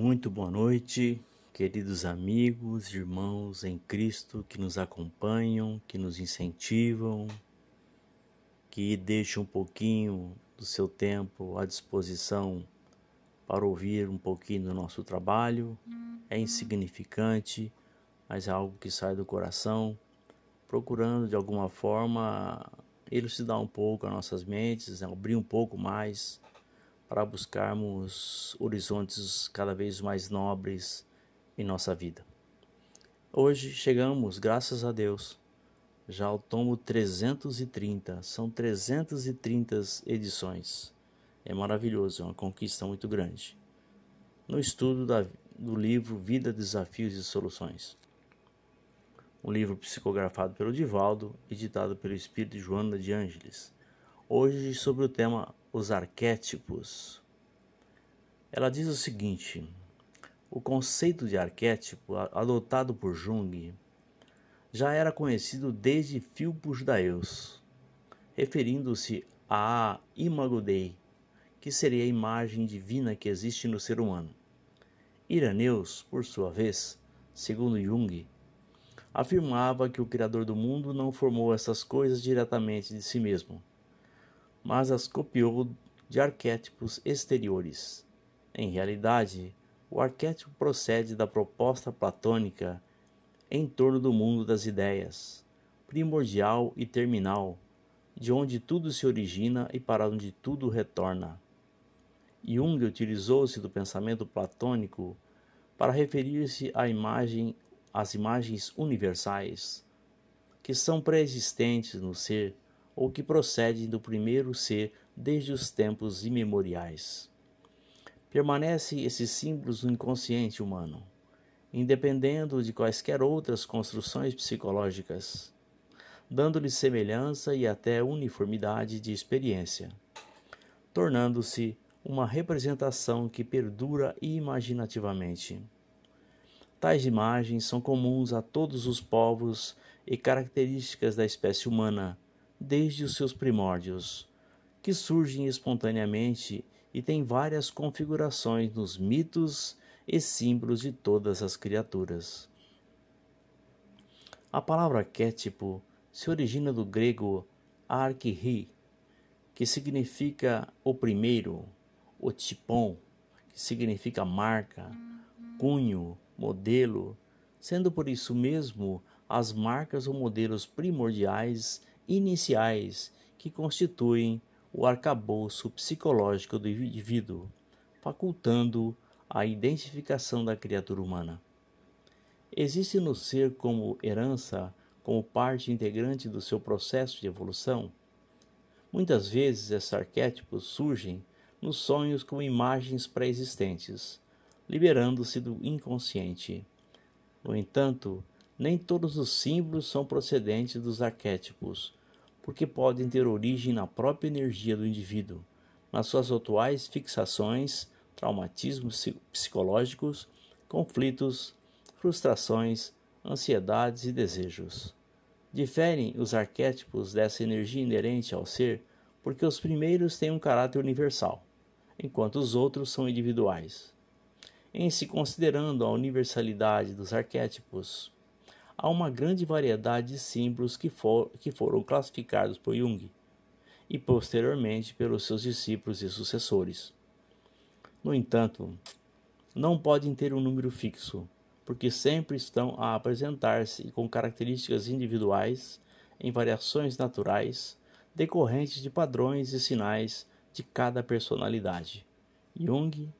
Muito boa noite, queridos amigos, irmãos em Cristo que nos acompanham, que nos incentivam, que deixam um pouquinho do seu tempo à disposição para ouvir um pouquinho do nosso trabalho. É insignificante, mas é algo que sai do coração, procurando de alguma forma elucidar um pouco as nossas mentes, né? abrir um pouco mais para buscarmos horizontes cada vez mais nobres em nossa vida. Hoje chegamos, graças a Deus, já ao tomo 330. São 330 edições. É maravilhoso, é uma conquista muito grande. No estudo da, do livro Vida, Desafios e Soluções. Um livro psicografado pelo Divaldo, editado pelo Espírito Joana de Ângeles. Hoje sobre o tema os arquétipos. Ela diz o seguinte: o conceito de arquétipo adotado por Jung já era conhecido desde Filpos judaeus, referindo-se à Imago Dei, que seria a imagem divina que existe no ser humano. Iraneus, por sua vez, segundo Jung, afirmava que o Criador do mundo não formou essas coisas diretamente de si mesmo, mas as copiou de arquétipos exteriores. Em realidade, o arquétipo procede da proposta platônica em torno do mundo das ideias, primordial e terminal, de onde tudo se origina e para onde tudo retorna. Jung utilizou-se do pensamento platônico para referir-se à imagem, às imagens universais, que são pré-existentes no ser ou que procedem do primeiro ser desde os tempos imemoriais. Permanecem esses símbolos no inconsciente humano, independendo de quaisquer outras construções psicológicas, dando-lhe semelhança e até uniformidade de experiência, tornando-se uma representação que perdura imaginativamente. Tais imagens são comuns a todos os povos e características da espécie humana desde os seus primórdios, que surgem espontaneamente e têm várias configurações nos mitos e símbolos de todas as criaturas. A palavra arquétipo se origina do grego archri, que significa o primeiro, o tipon, que significa marca, cunho, modelo, sendo por isso mesmo as marcas ou modelos primordiais iniciais que constituem o arcabouço psicológico do indivíduo, facultando a identificação da criatura humana. Existe no ser como herança, como parte integrante do seu processo de evolução? Muitas vezes esses arquétipos surgem nos sonhos como imagens pré-existentes, liberando-se do inconsciente. No entanto, nem todos os símbolos são procedentes dos arquétipos, porque podem ter origem na própria energia do indivíduo, nas suas atuais fixações, traumatismos psicológicos, conflitos, frustrações, ansiedades e desejos. Diferem os arquétipos dessa energia inerente ao ser porque os primeiros têm um caráter universal, enquanto os outros são individuais. Em se considerando a universalidade dos arquétipos, há uma grande variedade de símbolos que, for, que foram classificados por Jung e posteriormente pelos seus discípulos e sucessores. No entanto, não podem ter um número fixo, porque sempre estão a apresentar-se com características individuais em variações naturais decorrentes de padrões e sinais de cada personalidade. Jung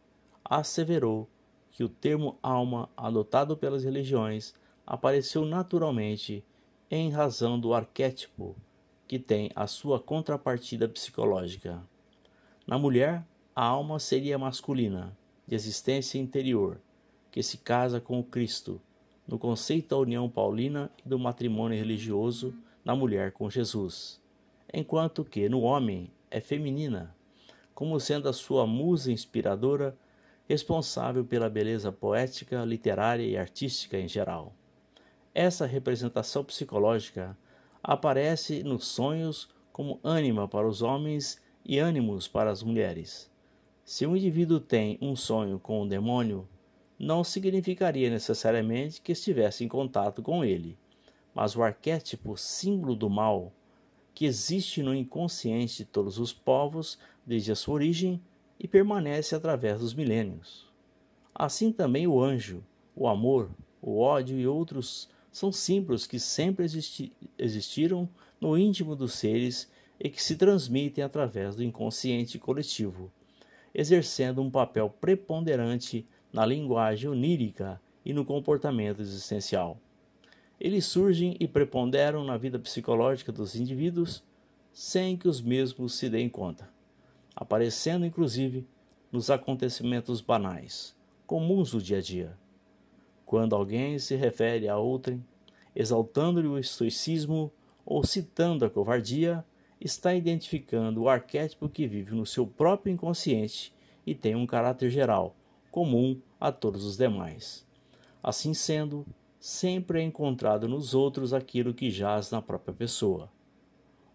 asseverou que o termo alma adotado pelas religiões apareceu naturalmente em razão do arquétipo que tem a sua contrapartida psicológica. Na mulher, a alma seria masculina, de existência interior, que se casa com o Cristo, no conceito da união paulina e do matrimônio religioso na mulher com Jesus, enquanto que no homem é feminina, como sendo a sua musa inspiradora responsável pela beleza poética, literária e artística em geral. Essa representação psicológica aparece nos sonhos como ânima para os homens e ânimos para as mulheres. Se um indivíduo tem um sonho com o demônio, não significaria necessariamente que estivesse em contato com ele, mas o arquétipo símbolo do mal, que existe no inconsciente de todos os povos desde a sua origem e permanece através dos milênios. Assim também o anjo, o amor, o ódio e outros são símbolos que sempre existi existiram no íntimo dos seres e que se transmitem através do inconsciente coletivo, exercendo um papel preponderante na linguagem onírica e no comportamento existencial. Eles surgem e preponderam na vida psicológica dos indivíduos sem que os mesmos se deem conta, aparecendo inclusive nos acontecimentos banais, comuns do dia a dia. Quando alguém se refere a outrem, exaltando-lhe o estoicismo ou citando a covardia, está identificando o arquétipo que vive no seu próprio inconsciente e tem um caráter geral, comum a todos os demais. Assim sendo, sempre é encontrado nos outros aquilo que jaz na própria pessoa,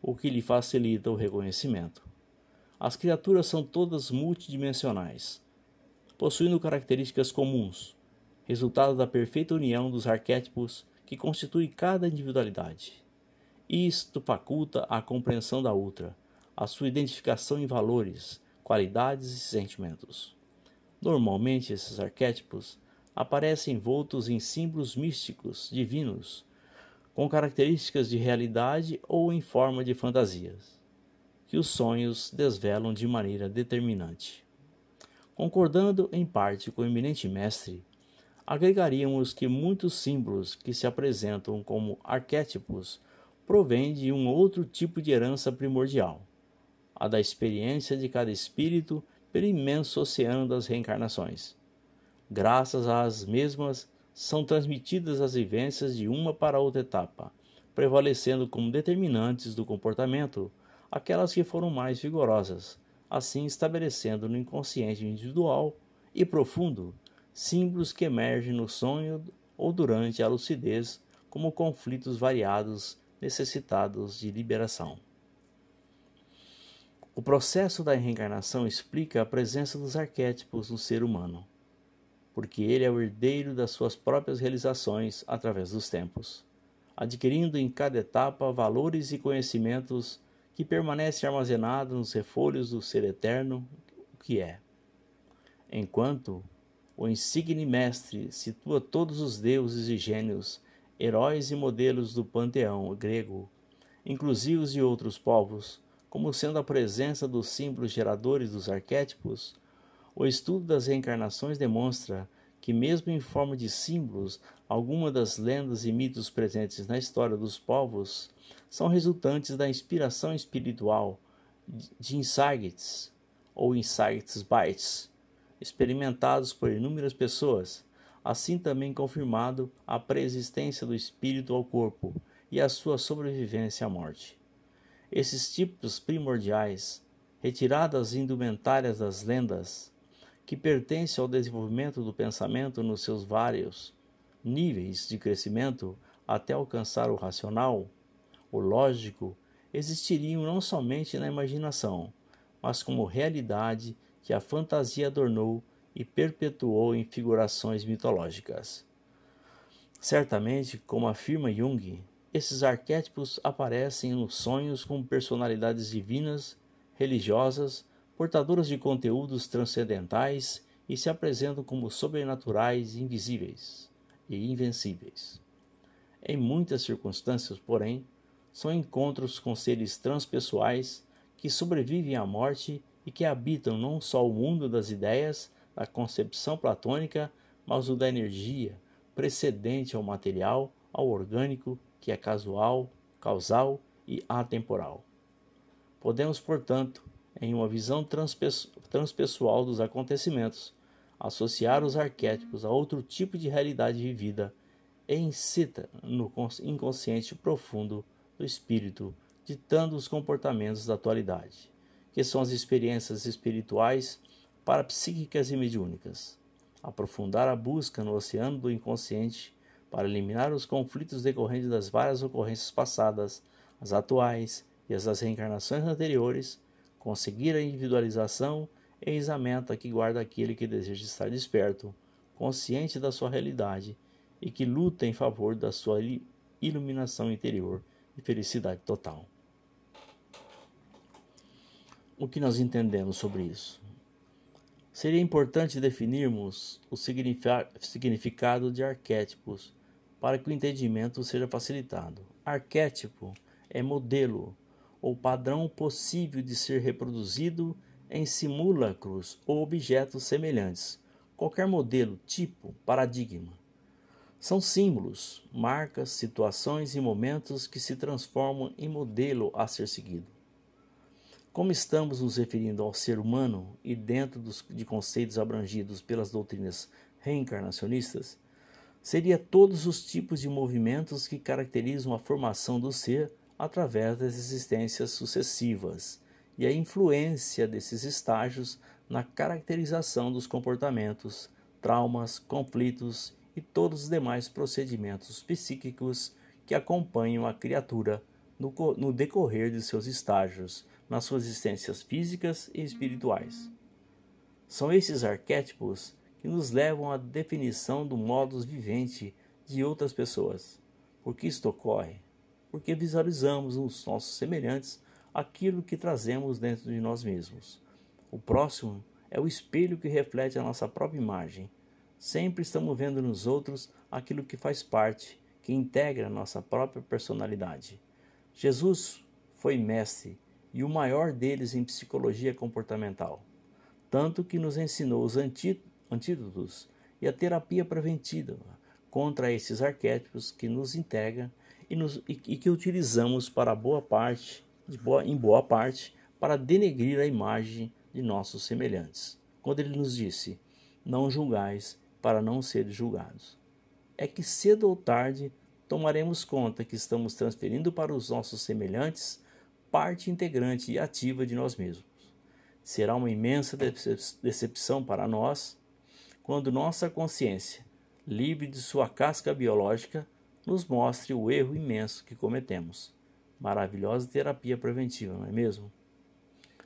o que lhe facilita o reconhecimento. As criaturas são todas multidimensionais, possuindo características comuns, resultado da perfeita união dos arquétipos que constitui cada individualidade. Isto faculta a compreensão da outra, a sua identificação em valores, qualidades e sentimentos. Normalmente, esses arquétipos aparecem envoltos em símbolos místicos, divinos, com características de realidade ou em forma de fantasias, que os sonhos desvelam de maneira determinante. Concordando em parte com o eminente mestre, agregaríamos que muitos símbolos que se apresentam como arquétipos provêm de um outro tipo de herança primordial, a da experiência de cada espírito pelo imenso oceano das reencarnações. Graças às mesmas, são transmitidas as vivências de uma para outra etapa, prevalecendo como determinantes do comportamento aquelas que foram mais vigorosas, assim estabelecendo no inconsciente individual e profundo símbolos que emergem no sonho ou durante a lucidez como conflitos variados necessitados de liberação. O processo da reencarnação explica a presença dos arquétipos no ser humano, porque ele é o herdeiro das suas próprias realizações através dos tempos, adquirindo em cada etapa valores e conhecimentos que permanecem armazenados nos refolhos do ser eterno, o que é. Enquanto o insigne mestre situa todos os deuses e gênios, heróis e modelos do panteão grego, inclusive os de outros povos, como sendo a presença dos símbolos geradores dos arquétipos, o estudo das reencarnações demonstra que, mesmo em forma de símbolos, algumas das lendas e mitos presentes na história dos povos são resultantes da inspiração espiritual de insights ou insights bites experimentados por inúmeras pessoas, assim também confirmado a preexistência do espírito ao corpo e a sua sobrevivência à morte. Esses tipos primordiais, retiradas indumentárias das lendas, que pertencem ao desenvolvimento do pensamento nos seus vários níveis de crescimento até alcançar o racional, o lógico, existiriam não somente na imaginação, mas como realidade que a fantasia adornou e perpetuou em figurações mitológicas. Certamente, como afirma Jung, esses arquétipos aparecem nos sonhos como personalidades divinas, religiosas, portadoras de conteúdos transcendentais e se apresentam como sobrenaturais, invisíveis e invencíveis. Em muitas circunstâncias, porém, são encontros com seres transpessoais que sobrevivem à morte e que habitam não só o mundo das ideias, da concepção platônica, mas o da energia, precedente ao material, ao orgânico que é casual, causal e atemporal. Podemos, portanto, em uma visão transpessoal dos acontecimentos, associar os arquétipos a outro tipo de realidade vivida e incita no inconsciente profundo do espírito, ditando os comportamentos da atualidade, que são as experiências espirituais parapsíquicas e mediúnicas. Aprofundar a busca no oceano do inconsciente para eliminar os conflitos decorrentes das várias ocorrências passadas, as atuais e as das reencarnações anteriores, conseguir a individualização eis a meta que guarda aquele que deseja estar desperto, consciente da sua realidade e que luta em favor da sua iluminação interior e felicidade total. O que nós entendemos sobre isso? Seria importante definirmos o significado de arquétipos para que o entendimento seja facilitado. Arquétipo é modelo ou padrão possível de ser reproduzido em simulacros ou objetos semelhantes. Qualquer modelo, tipo, paradigma. São símbolos, marcas, situações e momentos que se transformam em modelo a ser seguido. Como estamos nos referindo ao ser humano e dentro dos, de conceitos abrangidos pelas doutrinas reencarnacionistas, seria todos os tipos de movimentos que caracterizam a formação do ser através das existências sucessivas e a influência desses estágios na caracterização dos comportamentos, traumas, conflitos e todos os demais procedimentos psíquicos que acompanham a criatura no, no decorrer de seus estágios, nas suas existências físicas e espirituais. São esses arquétipos que nos levam à definição do modus vivente de outras pessoas. Por que isto ocorre? Porque visualizamos nos nossos semelhantes aquilo que trazemos dentro de nós mesmos. O próximo é o espelho que reflete a nossa própria imagem. Sempre estamos vendo nos outros aquilo que faz parte, que integra a nossa própria personalidade. Jesus foi mestre e o maior deles em psicologia comportamental, tanto que nos ensinou os antídotos e a terapia preventiva contra esses arquétipos que nos integram e, nos, e, e que utilizamos para boa parte boa, em boa parte, para denegrir a imagem de nossos semelhantes. Quando ele nos disse: Não julgais para não seres julgados. É que cedo ou tarde tomaremos conta que estamos transferindo para os nossos semelhantes parte integrante e ativa de nós mesmos. Será uma imensa decepção para nós quando nossa consciência, livre de sua casca biológica, nos mostre o erro imenso que cometemos. Maravilhosa terapia preventiva, não é mesmo?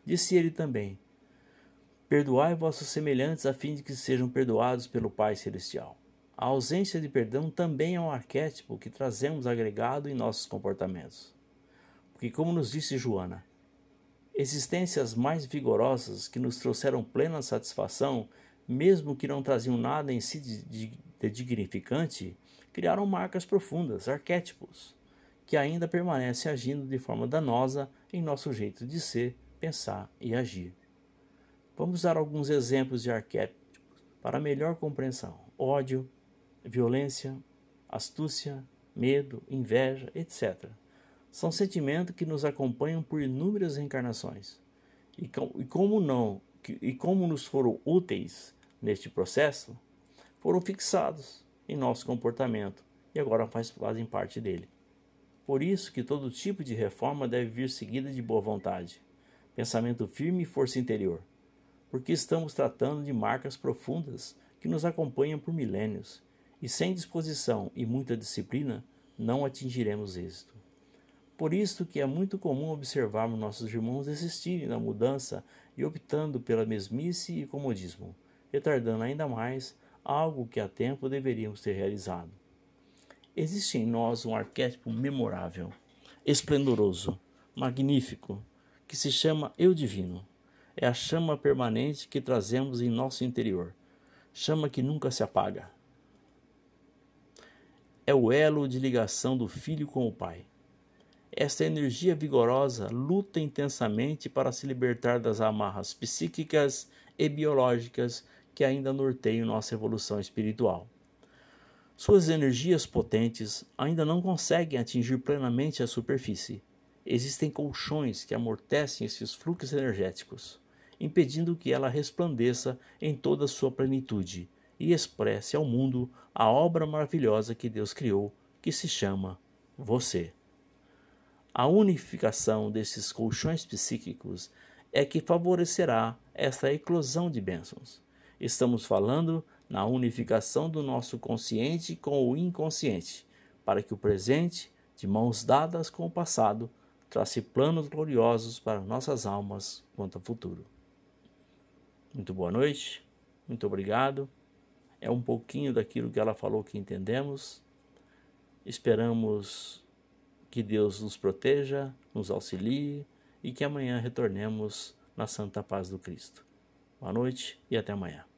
Disse ele também: Perdoai vossos semelhantes a fim de que sejam perdoados pelo Pai Celestial. A ausência de perdão também é um arquétipo que trazemos agregado em nossos comportamentos. Porque, como nos disse Joana, existências mais vigorosas que nos trouxeram plena satisfação, mesmo que não traziam nada em si de, de dignificante, criaram marcas profundas, arquétipos que ainda permanece agindo de forma danosa em nosso jeito de ser, pensar e agir. Vamos dar alguns exemplos de arquétipos para melhor compreensão: ódio, violência, astúcia, medo, inveja, etc. São sentimentos que nos acompanham por inúmeras reencarnações. E, como não e como nos foram úteis neste processo, foram fixados em nosso comportamento e agora fazem parte dele. Por isso que todo tipo de reforma deve vir seguida de boa vontade, pensamento firme e força interior, porque estamos tratando de marcas profundas que nos acompanham por milênios, e sem disposição e muita disciplina não atingiremos êxito. Por isso que é muito comum observarmos nossos irmãos desistirem da mudança e optando pela mesmice e comodismo, retardando ainda mais algo que a tempo deveríamos ter realizado. Existe em nós um arquétipo memorável, esplendoroso, magnífico, que se chama Eu Divino. É a chama permanente que trazemos em nosso interior, chama que nunca se apaga. É o elo de ligação do filho com o pai. Esta energia vigorosa luta intensamente para se libertar das amarras psíquicas e biológicas que ainda norteiam nossa evolução espiritual. Suas energias potentes ainda não conseguem atingir plenamente a superfície. Existem colchões que amortecem esses fluxos energéticos, impedindo que ela resplandeça em toda a sua plenitude e expresse ao mundo a obra maravilhosa que Deus criou, que se chama você. A unificação desses colchões psíquicos é que favorecerá esta eclosão de bênçãos. Estamos falando na unificação do nosso consciente com o inconsciente, para que o presente, de mãos dadas com o passado, trace planos gloriosos para nossas almas quanto ao futuro. Muito boa noite, muito obrigado é um pouquinho daquilo que ela falou que entendemos. Esperamos que Deus nos proteja, nos auxilie e que amanhã retornemos na santa paz do Cristo. Boa noite e até amanhã.